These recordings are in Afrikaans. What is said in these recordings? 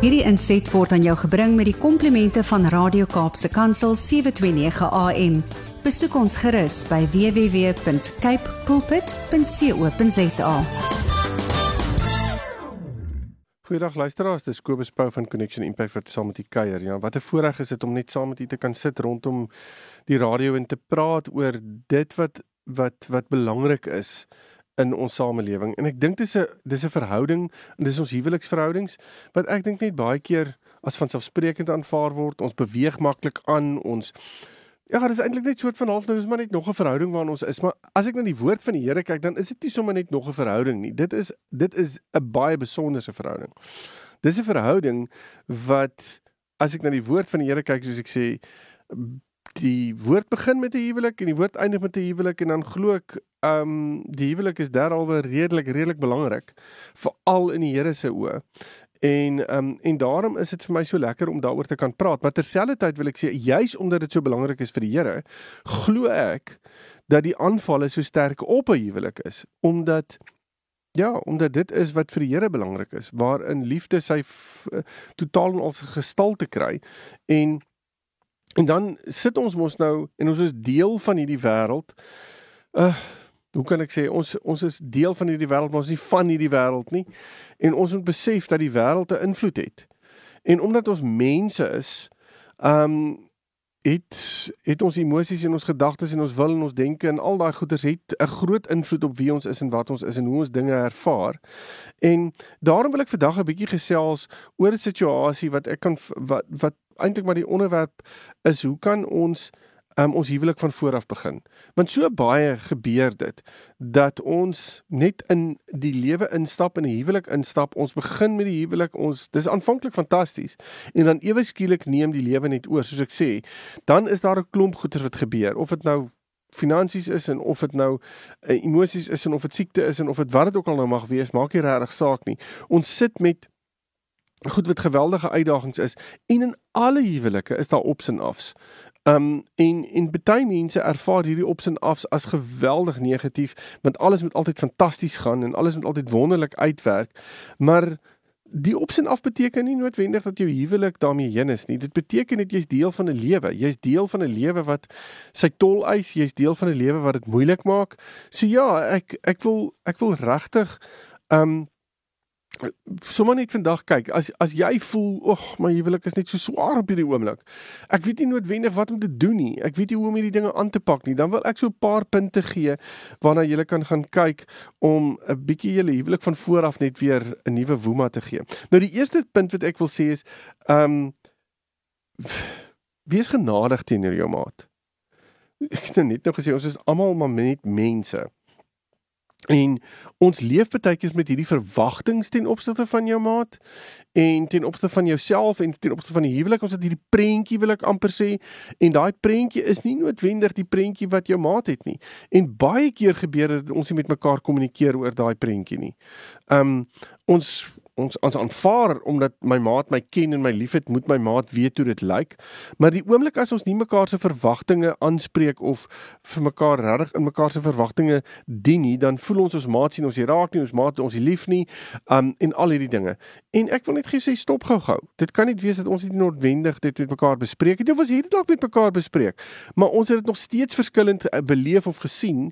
Hierdie inset word aan jou gebring met die komplimente van Radio Kaapse Kansel 729 AM. Besoek ons gerus by www.cape pulpit.co.za. Goeiedag luisteraars, dis Kobus Pau van Connection Impact wat saam met u kuier. Ja, wat 'n voorreg is dit om net saam met u te kan sit rondom die radio en te praat oor dit wat wat wat belangrik is in ons samelewing. En ek dink dis 'n dis 'n verhouding en dis ons huweliksverhoudings wat ek dink net baie keer as vanselfsprekend aanvaar word. Ons beweeg maklik aan ons Ja, dit is eintlik net soort van half nou is maar net nog 'n verhouding waarin ons is, maar as ek na die woord van die Here kyk, dan is dit nie sommer net nog 'n verhouding nie. Dit is dit is 'n baie besonderse verhouding. Dis 'n verhouding wat as ek na die woord van die Here kyk, soos ek sê, die woord begin met 'n huwelik en die woord eindig met 'n huwelik en dan glo ek ehm um, die huwelik is derhalwe redelik redelik belangrik veral in die Here se oë. En ehm um, en daarom is dit vir my so lekker om daaroor te kan praat. Maar terselfdertyd wil ek sê juis omdat dit so belangrik is vir die Here, glo ek dat die aanvalle so sterk op 'n huwelik is omdat ja, omdat dit is wat vir die Here belangrik is, waarin liefde sy totaal en al sy gestalte kry en En dan sit ons mos nou en ons is deel van hierdie wêreld. Uh hoe kan ek sê ons ons is deel van hierdie wêreld, maar ons is nie van hierdie wêreld nie. En ons moet besef dat die wêreld 'n invloed het. En omdat ons mense is, um het het ons emosies en ons gedagtes en ons wil en ons denke en al daai goeders het 'n groot invloed op wie ons is en wat ons is en hoe ons dinge ervaar. En daarom wil ek vandag 'n bietjie gesels oor 'n situasie wat ek kan wat wat eintlik maar die onderwerp is hoe kan ons um, ons huwelik van voor af begin. Want so baie gebeur dit dat ons net in die lewe instap en 'n huwelik instap. Ons begin met die huwelik. Ons dis aanvanklik fantasties en dan ewe skielik neem die lewe net oor, soos ek sê. Dan is daar 'n klomp goeters wat gebeur. Of dit nou finansies is en of dit nou uh, emosies is en of dit siekte is en of dit wat dit ook al nou mag wees, maak nie regtig saak nie. Ons sit met goed wat geweldige uitdagings is en in alle huwelike is daar ops en afs. Um en en baie mense ervaar hierdie ops en afs as geweldig negatief want alles moet altyd fantasties gaan en alles moet altyd wonderlik uitwerk. Maar die ops en af beteken nie noodwendig dat jou huwelik daarmee heen is nie. Dit beteken net jy's deel van 'n lewe. Jy's deel van 'n lewe wat sy tol eis. Jy's deel van 'n lewe wat dit moeilik maak. So ja, ek ek wil ek wil regtig um sommer net vandag kyk as as jy voel ag my huwelik is net so swaar op hierdie oomblik. Ek weet nie noodwendig wat om te doen nie. Ek weet nie hoe om hierdie dinge aan te pak nie. Dan wil ek so 'n paar punte gee waarna jy kan gaan kyk om 'n bietjie julle huwelik van voor af net weer 'n nuwe woema te gee. Nou die eerste punt wat ek wil sê is ehm um, wees genadig teenoor jou maat. Ek het net nou gesê ons is almal maar net mense. En ons leef baie keer met hierdie verwagtinge ten opsigte van jou maat en ten opsigte van jouself en ten opsigte van die huwelik. Ons het hierdie prentjie wil ek amper sê en daai prentjie is nie noodwendig die prentjie wat jou maat het nie. En baie keer gebeur dit ons nie met mekaar kommunikeer oor daai prentjie nie. Um ons ons ons aanvaar omdat my maat my ken en my liefhet, moet my maat weet hoe dit lyk. Maar die oomblik as ons nie mekaar se verwagtinge aanspreek of vir mekaar regtig in mekaar se verwagtinge dien nie, dan voel ons ons maat sien ons nie raak nie, ons maat ons nie lief nie, um en al hierdie dinge. En ek wil net gesê stop gou-gou. Dit kan nie wees dat ons nie noodwendig dit met mekaar bespreek het. Dit was hierdie dalk met mekaar bespreek, maar ons het dit nog steeds verskillend uh, beleef of gesien,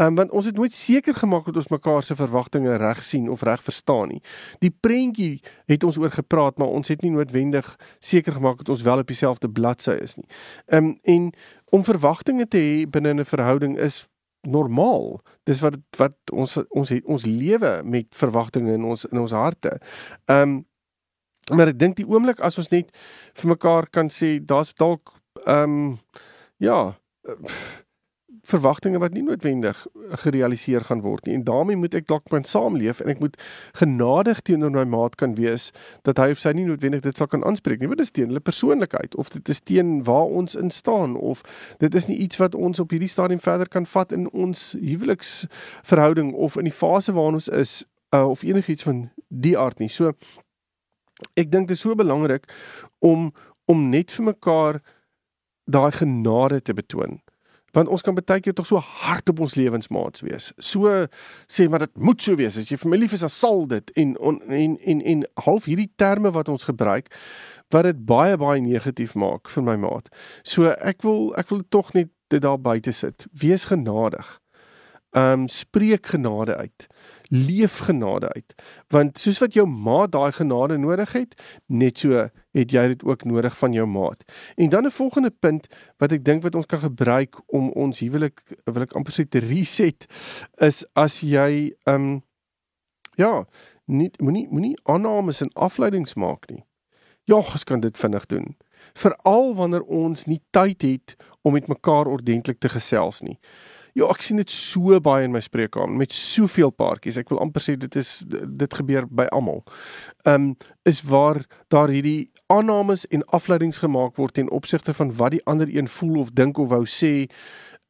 um want ons het nooit seker gemaak dat ons mekaar se verwagtinge reg sien of reg verstaan nie. Die prentjie het ons oor gepraat, maar ons het nie noodwendig seker gemaak dat ons wel op dieselfde bladsy is nie. Ehm um, en om verwagtinge te hê binne 'n verhouding is normaal. Dis wat wat ons ons het ons lewe met verwagtinge in ons in ons harte. Ehm um, maar ek dink die oomblik as ons net vir mekaar kan sê daar's dalk ehm um, ja, verwagtinge wat nie noodwendig gerealiseer gaan word nie. En daarmee moet ek dalk met saamleef en ek moet genadig teenoor my maat kan wees dat hy of sy nie noodwendig dit sal kan aanspreek nie want dit is teen hulle persoonlikheid of dit is teen waar ons in staan of dit is nie iets wat ons op hierdie stadium verder kan vat in ons huweliksverhouding of in die fase waarin ons is uh, of enigiets van die aard nie. So ek dink dit is so belangrik om om net vir mekaar daai genade te betoon want ons kan baie keer tog so hard op ons lewensmaats wees. So sê maar dit moet so wees. As jy vir my lief is, dan sal dit en on, en en en half hierdie terme wat ons gebruik wat dit baie baie negatief maak vir my maat. So ek wil ek wil tog net dit daar buite sit. Wees genadig. Ehm um, spreek genade uit leef genade uit. Want soos wat jou maat daai genade nodig het, net so het jy dit ook nodig van jou maat. En dan 'n volgende punt wat ek dink wat ons kan gebruik om ons huwelik wil ek amper sê te reset is as jy ehm um, ja, nie moenie moenie aannames en afleidings maak nie. Ja, ons kan dit vinnig doen. Veral wanneer ons nie tyd het om met mekaar ordentlik te gesels nie. Ja, ek sien dit so baie in my spreekkamer met soveel paartjies. Ek wil amper sê dit is dit gebeur by almal. Ehm um, is waar daar hierdie aannames en afleidings gemaak word ten opsigte van wat die ander een voel of dink of wou sê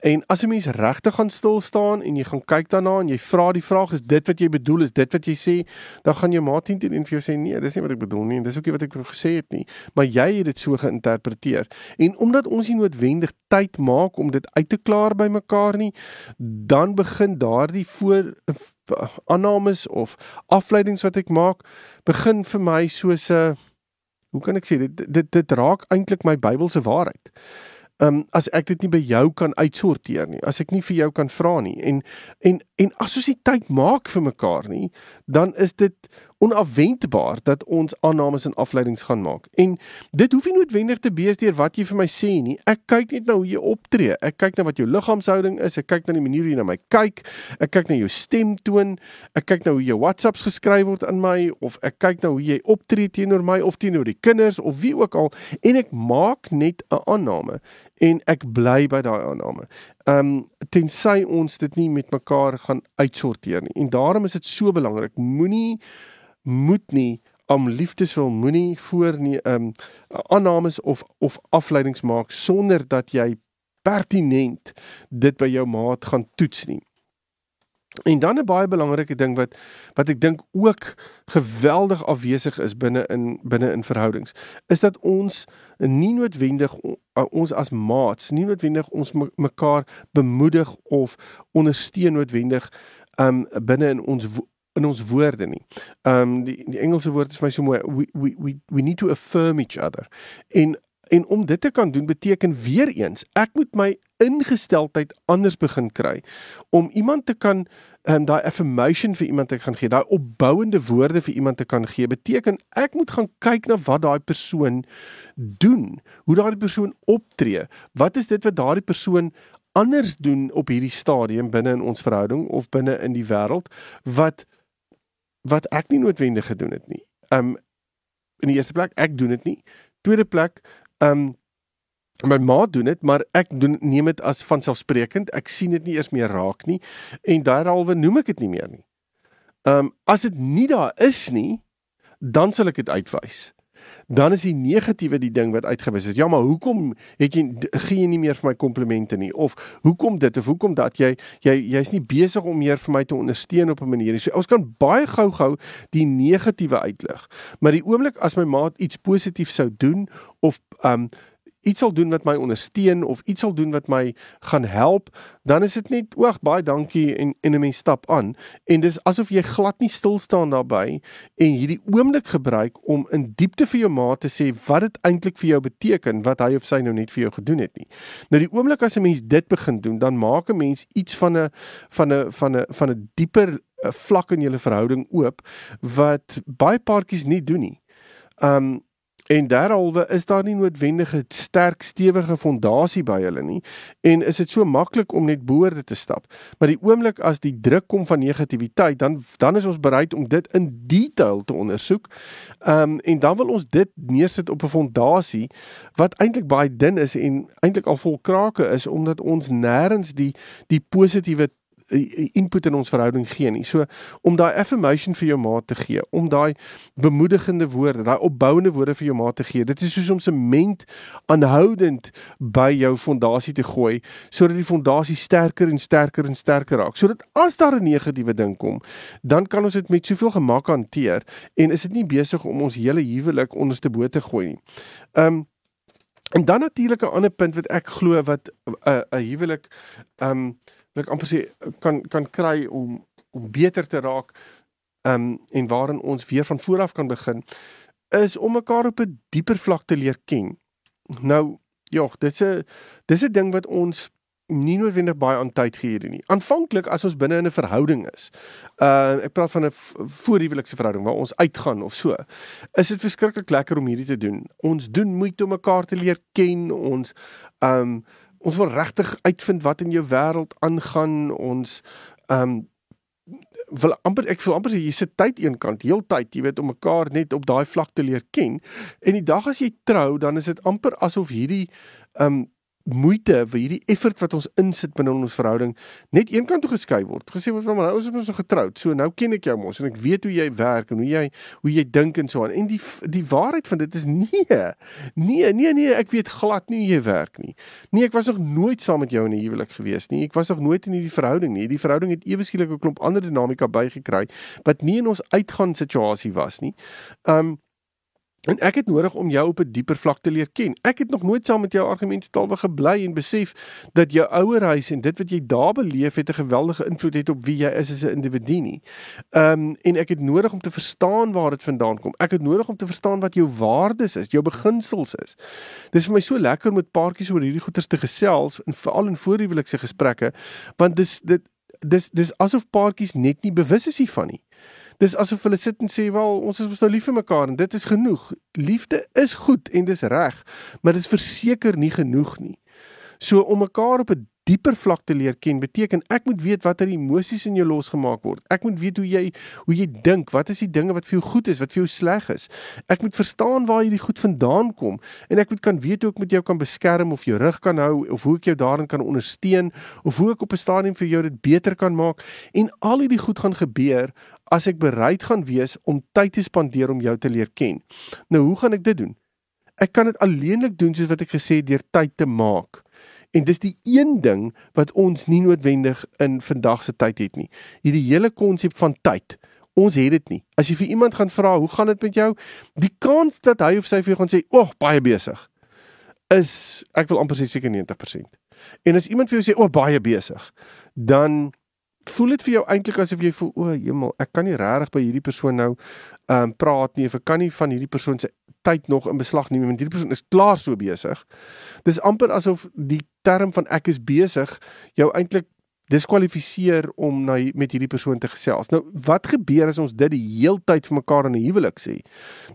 En as 'n mens regtig gaan stil staan en jy gaan kyk daarna en jy vra die vraag is dit wat jy bedoel is dit wat jy sê dan gaan jou maat teen teen vir jou sê nee dis nie wat ek bedoel nie en dis ook nie wat ek gesê het nie. Maar jy het dit so geïnterpreteer. En omdat ons nie noodwendig tyd maak om dit uit te klaar by mekaar nie dan begin daardie voor aannames of afleidings wat ek maak begin vir my soos 'n hoe kan ek sê dit dit dit raak eintlik my Bybelse waarheid Um, as ek dit nie by jou kan uitsorteer nie, as ek nie vir jou kan vra nie en en en as ons nie tyd maak vir mekaar nie, dan is dit onafwendbaar dat ons aannames en afleidings gaan maak. En dit hoef nie noodwendig te wees deur wat jy vir my sê nie. Ek kyk net na hoe jy optree. Ek kyk na wat jou liggaamshouding is. Ek kyk na die manier hoe jy na my kyk. Ek kyk na jou stemtoon. Ek kyk na hoe jou WhatsApps geskryf word aan my of ek kyk na hoe jy optree teenoor my of teenoor die kinders of wie ook al en ek maak net 'n aanname en ek bly by daai aanname. Ehm um, tensy ons dit nie met mekaar gaan uitsorteer nie. En daarom is dit so belangrik. Moenie moet nie om liefdesvol moenie voor nie ehm um, aannames of of afleidings maak sonder dat jy pertinent dit by jou maat gaan toets nie. En dan 'n baie belangrike ding wat wat ek dink ook geweldig afwesig is binne in binne in verhoudings is dat ons nie noodwendig ons as maats nie noodwendig ons mekaar bemoedig of ondersteun noodwendig um binne in ons in ons woorde nie. Um die die Engelse woord is vir my so mooi we we we we need to affirm each other. En en om dit te kan doen beteken weer eens ek moet my ingesteldheid anders begin kry om iemand te kan um, daai affirmation vir iemand te kan gee, daai opbouende woorde vir iemand te kan gee, beteken ek moet gaan kyk na wat daai persoon doen, hoe daai persoon optree. Wat is dit wat daai persoon anders doen op hierdie stadium binne in ons verhouding of binne in die wêreld wat wat ek nie noodwendig gedoen het nie. Um in die eerste plek, ek doen dit nie. Tweede plek, um my ma doen dit, maar ek doen neem dit as vanselfsprekend. Ek sien dit nie eers meer raak nie en daaralwe noem ek dit nie meer nie. Um as dit nie daar is nie, dan sal ek dit uitwys dan is die negatiewe die ding wat uitgewis het. Ja, maar hoekom het jy gee jy nie meer vir my komplimente nie of hoekom dit of hoekom dat jy jy jy's nie besig om meer vir my te ondersteun op 'n manier nie. So ons kan baie gou-gou die negatiewe uitlig. Maar die oomblik as my maat iets positief sou doen of um iets sal doen wat my ondersteun of iets sal doen wat my gaan help, dan is dit net oog baie dankie en en 'n mens stap aan en dis asof jy glad nie stil staan daarbey en hierdie oomblik gebruik om in diepte vir jou maat te sê wat dit eintlik vir jou beteken wat hy of sy nou net vir jou gedoen het nie. Nou die oomblik as 'n mens dit begin doen, dan maak 'n mens iets van 'n van 'n van 'n van 'n dieper eh, vlak in julle verhouding oop wat baie paartjies nie doen nie. Um En derhalwe is daar nie noodwendig 'n sterk stewige fondasie by hulle nie en is dit so maklik om net boorde te stap. Maar die oomblik as die druk kom van negativiteit, dan dan is ons bereid om dit in detail te ondersoek. Ehm um, en dan wil ons dit neersit op 'n fondasie wat eintlik baie dun is en eintlik al vol krake is omdat ons nêrens die die positiewe input in ons verhouding gee nie. So om daai affirmation vir jou maat te gee, om daai bemoedigende woorde, daai opbouende woorde vir jou maat te gee. Dit is soos om sement aanhoudend by jou fondasie te gooi sodat die fondasie sterker en sterker en sterker raak. Sodat as daar 'n negatiewe ding kom, dan kan ons dit met soveel gemak hanteer en is dit nie besig om ons hele huwelik onderste bo te gooi nie. Um En dan natuurlik 'n ander punt wat ek glo wat 'n uh, 'n huwelik um, wat ek amper sê kan kan kry om om beter te raak um, en waarin ons weer van voor af kan begin is om mekaar op 'n dieper vlak te leer ken. Nou, ja, dit is 'n dis 'n ding wat ons nie noodwendig baie aan tyd gee hierdie nie. Aanvanklik as ons binne in 'n verhouding is. Uh ek praat van 'n voorhuwelikse verhouding waar ons uitgaan of so. Is dit verskriklik lekker om hierdie te doen. Ons doen moeite om mekaar te leer ken. Ons um ons wil regtig uitvind wat in jou wêreld aangaan. Ons um wil amper ek wil amper jy sit tyd eenkant heeltyd jy weet om mekaar net op daai vlak te leer ken en die dag as jy trou dan is dit amper asof hierdie um moeite vir hierdie effort wat ons insit binne ons verhouding net eenkant toe geskei word. Gesê word van nou is ons so getroud. So nou ken ek jou mos en ek weet hoe jy werk en hoe jy hoe jy dink en so aan. En die die waarheid van dit is nee. Nee, nee, nee, ek weet glad nie hoe jy werk nie. Nee, ek was nog nooit saam met jou in 'n huwelik gewees nie. Ek was nog nooit in hierdie verhouding nie. Die verhouding het ewe skielik 'n klomp ander dinamika bygekry wat nie in ons uitgaan situasie was nie. Um En ek het nodig om jou op 'n dieper vlak te leer ken. Ek het nog nooit saam met jou argumente taalwe gebly en besef dat jou ouer huis en dit wat jy daar beleef het 'n geweldige invloed het op wie jy is as 'n individu nie. Ehm um, en ek het nodig om te verstaan waar dit vandaan kom. Ek het nodig om te verstaan wat jou waardes is, jou beginsels is. Dis vir my so lekker om met paartjies oor hierdie goeters te gesels en veral in voorhuwelikse gesprekke want dis dit dis dis asof paartjies net nie bewus is hiervan nie dis asof hulle sit en sê wel ons is mos nou lief vir mekaar en dit is genoeg. Liefde is goed en dis reg, maar dit is verseker nie genoeg nie. So om mekaar op 'n dieper vlak te leer ken beteken ek moet weet watter emosies in jou losgemaak word. Ek moet weet hoe jy hoe jy dink, wat is die dinge wat vir jou goed is, wat vir jou sleg is. Ek moet verstaan waar hierdie goed vandaan kom en ek moet kan weet hoe ek met jou kan beskerm of jou rug kan hou of hoe ek jou daarin kan ondersteun of hoe ek op 'n stadium vir jou dit beter kan maak en al hierdie goed gaan gebeur as ek bereid gaan wees om tyd te spandeer om jou te leer ken. Nou, hoe gaan ek dit doen? Ek kan dit alleenlik doen soos wat ek gesê het deur tyd te maak. En dis die een ding wat ons nie noodwendig in vandag se tyd het nie. Hierdie hele konsep van tyd. Ons het dit nie. As jy vir iemand gaan vra, "Hoe gaan dit met jou?" Die kans dat hy of sy vir jou gaan sê, "Ag, oh, baie besig." is ek wil amper sê seker 90%. En as iemand vir jou sê, "O, oh, baie besig," dan voel dit vir jou eintlik asof jy voel o, hemel, ek kan nie regtig by hierdie persoon nou ehm um, praat nie ek kan nie van hierdie persoon se tyd nog in beslag neem want hierdie persoon is klaar so besig. Dis amper asof die term van ek is besig jou eintlik diskwalifiseer om na met hierdie persoon te gesels. Nou, wat gebeur as ons dit die heeltyd vir mekaar in 'n huwelik sê?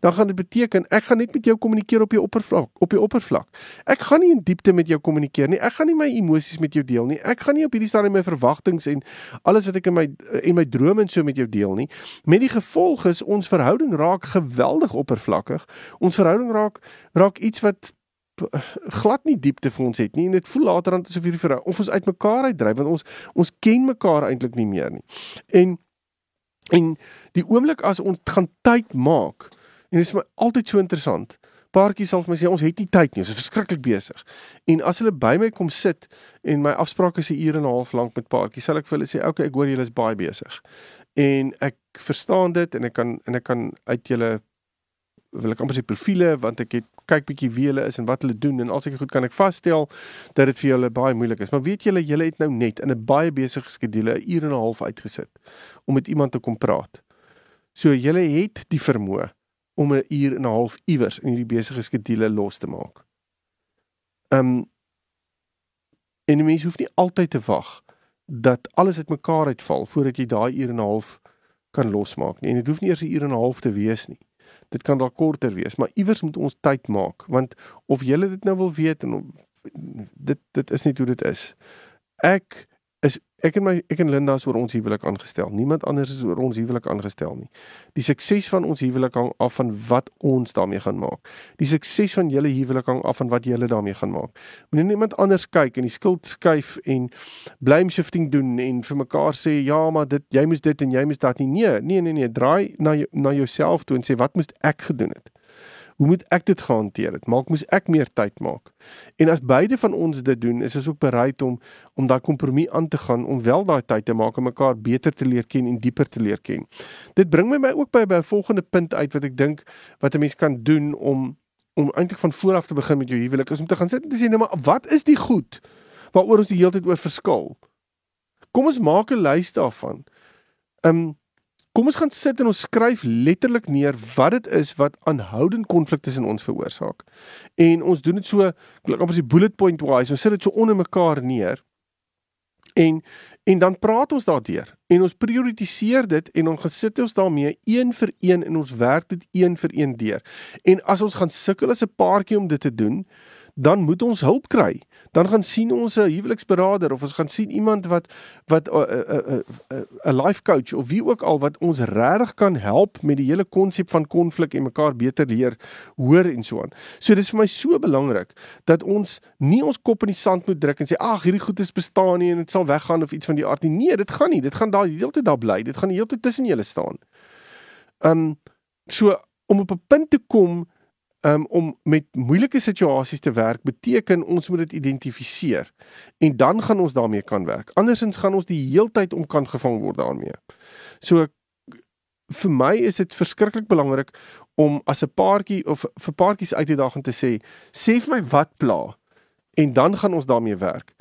Dan gaan dit beteken ek gaan net met jou kommunikeer op die oppervlak, op die oppervlak. Ek gaan nie in diepte met jou kommunikeer nie. Ek gaan nie my emosies met jou deel nie. Ek gaan nie op hierdie stadium my verwagtinge en alles wat ek in my en my drome en so met jou deel nie. Met die gevolg is ons verhouding raak geweldig oppervlakkig. Ons verhouding raak raak iets wat glad nie diepte vir ons het nie en dit voel later dan asof hierdie verhouding of ons uitmekaar uitdryf want ons ons ken mekaar eintlik nie meer nie. En en die oomblik as ons gaan tyd maak en dit is my altyd so interessant. Paartjies sal vir my sê ons het nie tyd nie, ons is verskriklik besig. En as hulle by my kom sit en my afspraak is 'n uur en 'n half lank met paartjies, sal ek vir hulle sê, "Oké, okay, ek hoor julle is baie besig." En ek verstaan dit en ek kan en ek kan uit julle wil ek amper sê profile want ek het kyk bietjie wie hulle is en wat hulle doen en alsoos ek goed kan ek vasstel dat dit vir julle baie moeilik is. Maar weet julle, julle het nou net in 'n baie besige skedule 'n uur en 'n half uitgesit om met iemand te kom praat. So julle het die vermoë om 'n uur en 'n half iewers in hierdie besige skedule los te maak. Um en mens hoef nie altyd te wag dat alles uitmekaar uitval voordat jy daai uur en 'n half kan losmaak nie. En dit hoef nie eers 'n uur en 'n half te wees nie dit kan dalk korter wees, maar iewers moet ons tyd maak want of jy dit nou wil weet en dit dit is nie hoe dit is. Ek ek en my ek en Linda is oor ons huwelik aangestel. Niemand anders is oor ons huwelik aangestel nie. Die sukses van ons huwelik hang af van wat ons daarmee gaan maak. Die sukses van julle huwelik hang af van wat julle daarmee gaan maak. Moenie iemand anders kyk en die skuld skuif en blame shifting doen en vir mekaar sê ja, maar dit jy moes dit en jy moes dat nie. Nee, nee, nee, nee, draai na jou, na jouself toe en sê wat moes ek gedoen het? Hoe moet ek dit gehanteer het? Maak moes ek meer tyd maak. En as beide van ons dit doen, is ons ook bereid om om daai kompromie aan te gaan om wel daai tyd te maak om mekaar beter te leer ken en dieper te leer ken. Dit bring my my ook by by 'n volgende punt uit wat ek dink wat 'n mens kan doen om om eintlik van voor af te begin met jou huwelik is om te gaan sit en te sê nou maar wat is die goed waaroor ons die hele tyd oor verskil? Kom ons maak 'n lys daarvan. Ehm um, kom ons gaan sit en ons skryf letterlik neer wat dit is wat aanhoudend konflik tussen ons veroorsaak. En ons doen dit so, ek op as die bullet point wise, ons sit dit so onder mekaar neer. En en dan praat ons daardeur en ons prioritiseer dit en ons gesit ons daarmee een vir een en ons werk dit een vir een deur. En as ons gaan sukkel as 'n paartjie om dit te doen, dan moet ons hulp kry. Dan gaan sien ons 'n huweliksberader of ons gaan sien iemand wat wat 'n 'n 'n 'n life coach of wie ook al wat ons regtig kan help met die hele konsep van konflik en mekaar beter leer hoor en so aan. So dis vir my so belangrik dat ons nie ons kop in die sand moet druk en sê ag hierdie goed is bestaan nie en dit sal weggaan of iets van die aard nie. Nee, dit gaan nie. Dit gaan daar heeltyd daar bly. Dit gaan heeltyd tussen julle staan. Um so om op 'n punt te kom um, om met moeilike situasies te werk beteken ons moet dit identifiseer en dan gaan ons daarmee kan werk. Andersins gaan ons die heeltyd om kan gevang word daarmee. So vir my is dit verskriklik belangrik om as 'n paartjie of vir paartjies uit die dag om te sê, sê vir my wat pla en dan gaan ons daarmee werk.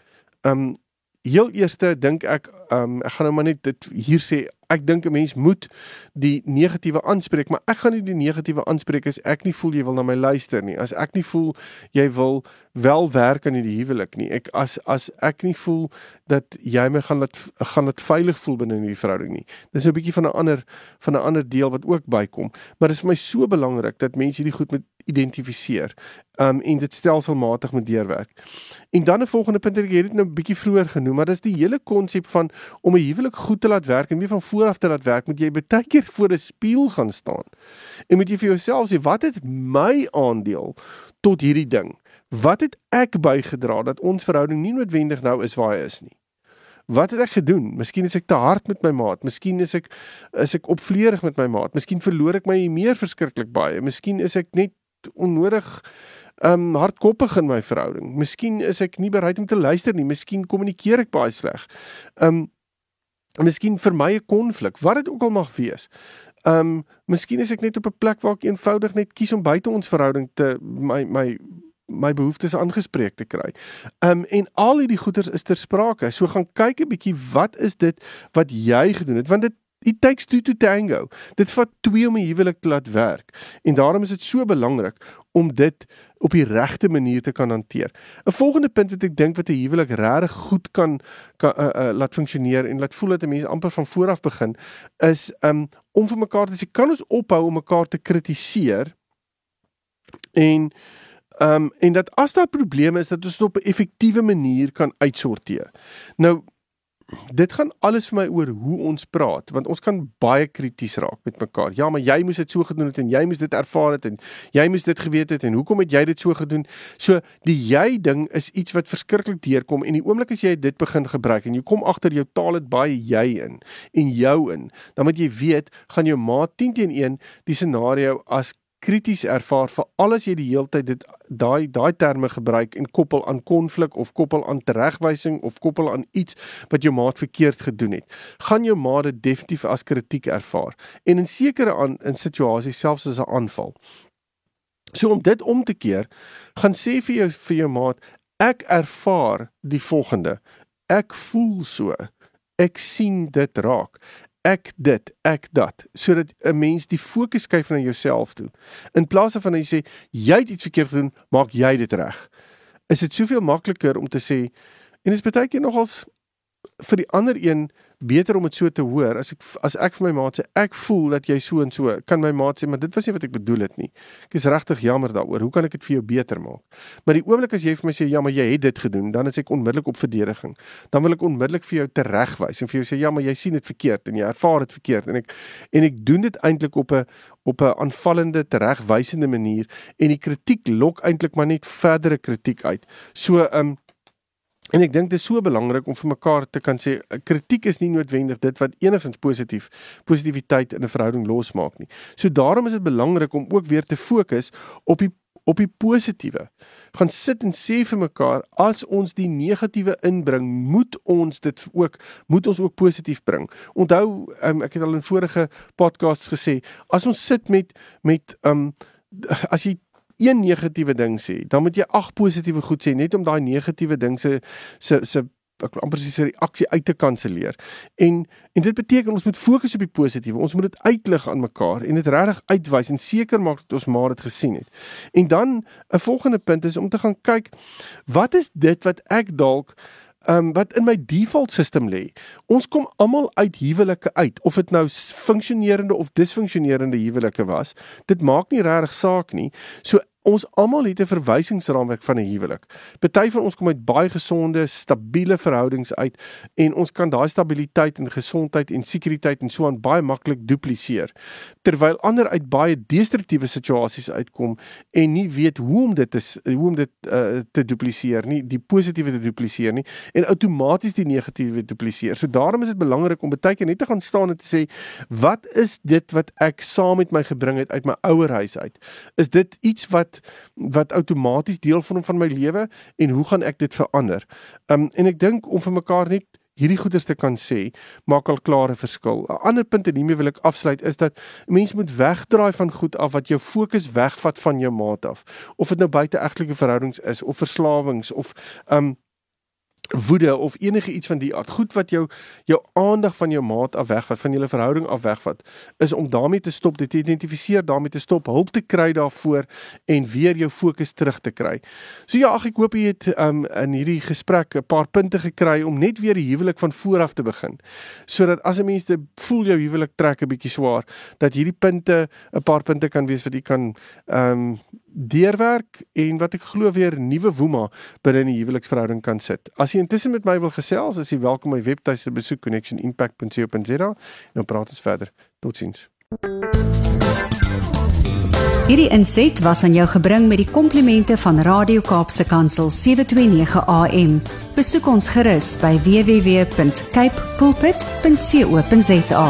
Um heel eerste dink ek um ek gaan nou maar net dit hier sê ek dink 'n mens moet die negatiewe aanspreek, maar ek gaan nie die negatiewe aanspreek as ek nie voel jy wil na my luister nie. As ek nie voel jy wil wel werk aan hierdie huwelik nie. Ek as as ek nie voel dat jy my gaan laat gaan dit veilig voel binne in hierdie verhouding nie. Dis 'n bietjie van 'n ander van 'n ander deel wat ook bykom. Maar dit is vir my so belangrik dat mense hierdie goed moet identifiseer. Um en dit stelselmatig moet deurwerk. En dan 'n volgende punt, ek het dit nou 'n bietjie vroeër genoem, maar dis die hele konsep van om 'n huwelik goed te laat werk en nie van vooraf te laat werk, moet jy baie keer voor 'n spieël gaan staan. En moet jy vir jouself sê, wat is my aandeel tot hierdie ding? Wat het ek bygedra dat ons verhouding nie noodwendig nou is waar hy is nie? Wat het ek gedoen? Miskien is ek te hard met my maat, miskien is ek is ek opvleurig met my maat, miskien verloor ek my meer verskriklik baie, miskien is ek net onnodig um hardkoppig in my verhouding. Miskien is ek nie bereid om te luister nie, miskien kommunikeer ek baie sleg. Um miskien vir my 'n konflik, wat dit ook al mag wees. Um miskien is ek net op 'n plek waar ek eenvoudig net kies om buite ons verhouding te my my my behoeftes aangespreek te kry. Um en al hierdie goeters is ter sprake. So gaan kyk 'n bietjie wat is dit wat jy gedoen het want dit it takes two to tango. Dit vat twee om 'n huwelik te laat werk. En daarom is dit so belangrik om dit op die regte manier te kan hanteer. 'n Volgende punt wat ek dink wat 'n huwelik regtig goed kan kan uh, uh, laat funksioneer en laat voel dat 'n mens amper van voor af begin is um om vir mekaar te sê kan ons ophou om mekaar te kritiseer en um en dat as daar probleme is dat ons dit op 'n effektiewe manier kan uitsorteer. Nou dit gaan alles vir my oor hoe ons praat want ons kan baie krities raak met mekaar. Ja, maar jy moes dit so gedoen het en jy moes dit ervaar het en jy moes dit geweet het en hoekom het jy dit so gedoen? So die jy ding is iets wat verskriklik deurkom en die oomblik as jy dit begin gebruik en jy kom agter jou taal het baie jy in en jou in, dan moet jy weet gaan jou maat 10 teen 1 die scenario as krities ervaar vir alles jy die heeltyd dit daai daai terme gebruik en koppel aan konflik of koppel aan teregwysing of koppel aan iets wat jou maat verkeerd gedoen het. Gaan jou maat dit definitief as kritiek ervaar en in sekere aan in situasies selfs as 'n aanval. So om dit om te keer gaan sê vir jou vir jou maat ek ervaar die volgende. Ek voel so. Ek sien dit raak ek dit, ek dat, sodat 'n mens die fokus skuif na jouself toe. In plaas van jy sê jy het iets verkeerd gedoen, maak jy dit reg. Is dit soveel makliker om te sê en dit is baie keer nogals vir die ander een beter om dit so te hoor as ek as ek vir my maat sê ek voel dat jy so en so kan my maat sê maar dit was nie wat ek bedoel het nie. Ek is regtig jammer daaroor. Hoe kan ek dit vir jou beter maak? Maar die oomblik as jy vir my sê ja maar jy het dit gedoen, dan is ek onmiddellik op verdediging. Dan wil ek onmiddellik vir jou teregwys en vir jou sê ja maar jy sien dit verkeerd en jy ervaar dit verkeerd en ek en ek doen dit eintlik op 'n op 'n aanvallende teregwysende manier en die kritiek lok eintlik maar net verdere kritiek uit. So um En ek dink dit is so belangrik om vir mekaar te kan sê kritiek is nie noodwendig dit wat enigstens positief positiwiteit in 'n verhouding losmaak nie. So daarom is dit belangrik om ook weer te fokus op die op die positiewe. Gaan sit en sê vir mekaar as ons die negatiewe inbring, moet ons dit ook moet ons ook positief bring. Onthou um, ek het al in vorige podcasts gesê, as ons sit met met um as jy een negatiewe ding sê, dan moet jy ag positiewe goed sê net om daai negatiewe ding se se se ek amper sê se reaksie uit te kanselleer. En en dit beteken ons moet fokus op die positiewe. Ons moet dit uitlig aan mekaar en dit regtig uitwys en seker maak dat ons maar dit gesien het. En dan 'n volgende punt is om te gaan kyk wat is dit wat ek dalk um, wat in my default system lê. Ons kom almal uit huwelike uit of dit nou funksionerende of disfunksionerende huwelike was. Dit maak nie regtig saak nie. So Ons almal het 'n verwysingsraamwerk van 'n huwelik. Party van ons kom uit baie gesonde, stabiele verhoudings uit en ons kan daai stabiliteit en gesondheid en sekuriteit en so aan baie maklik dupliseer. Terwyl ander uit baie destruktiewe situasies uitkom en nie weet hoe om dit te hoe om dit uh, te dupliseer nie, die positiewe te dupliseer nie en outomaties die negatiewe dupliseer. So daarom is dit belangrik om baie keer net te gaan staan en te sê, wat is dit wat ek saam met my gebring het uit my ouer huis uit? Is dit iets wat wat outomaties deel vorm van my lewe en hoe gaan ek dit verander? Um en ek dink om vir mekaar net hierdie goeders te kan sê maak al klare verskil. 'n Ander punt en hiermee wil ek afsluit is dat mense moet wegdraai van goed af wat jou fokus wegvat van jou maat af. Of dit nou buite egtelike verhoudings is of verslawings of um woede of enige iets van die aard goed wat jou jou aandag van jou maat af wegvat van julle verhouding af wegvat is om daarmee te stop dit identifiseer daarmee te stop hulp te kry daarvoor en weer jou fokus terug te kry. So ja, ag ek hoop jy het um, in hierdie gesprek 'n paar punte gekry om net weer die huwelik van voor af te begin. Sodat as 'n mens te voel jou huwelik trek 'n bietjie swaar, dat hierdie punte 'n paar punte kan wees wat jy kan ehm um, deurwerk en wat ek glo weer nuwe woema binne in die huweliksverhouding kan sit. As jy intussen met my wil gesels, is jy welkom my webtuiste besoek connectionimpact.co.za en dan praat ons verder. Totsiens. Hierdie inset was aan jou gebring met die komplimente van Radio Kaapse Kansel 729 AM. Besoek ons gerus by www.cape pulpit.co.za.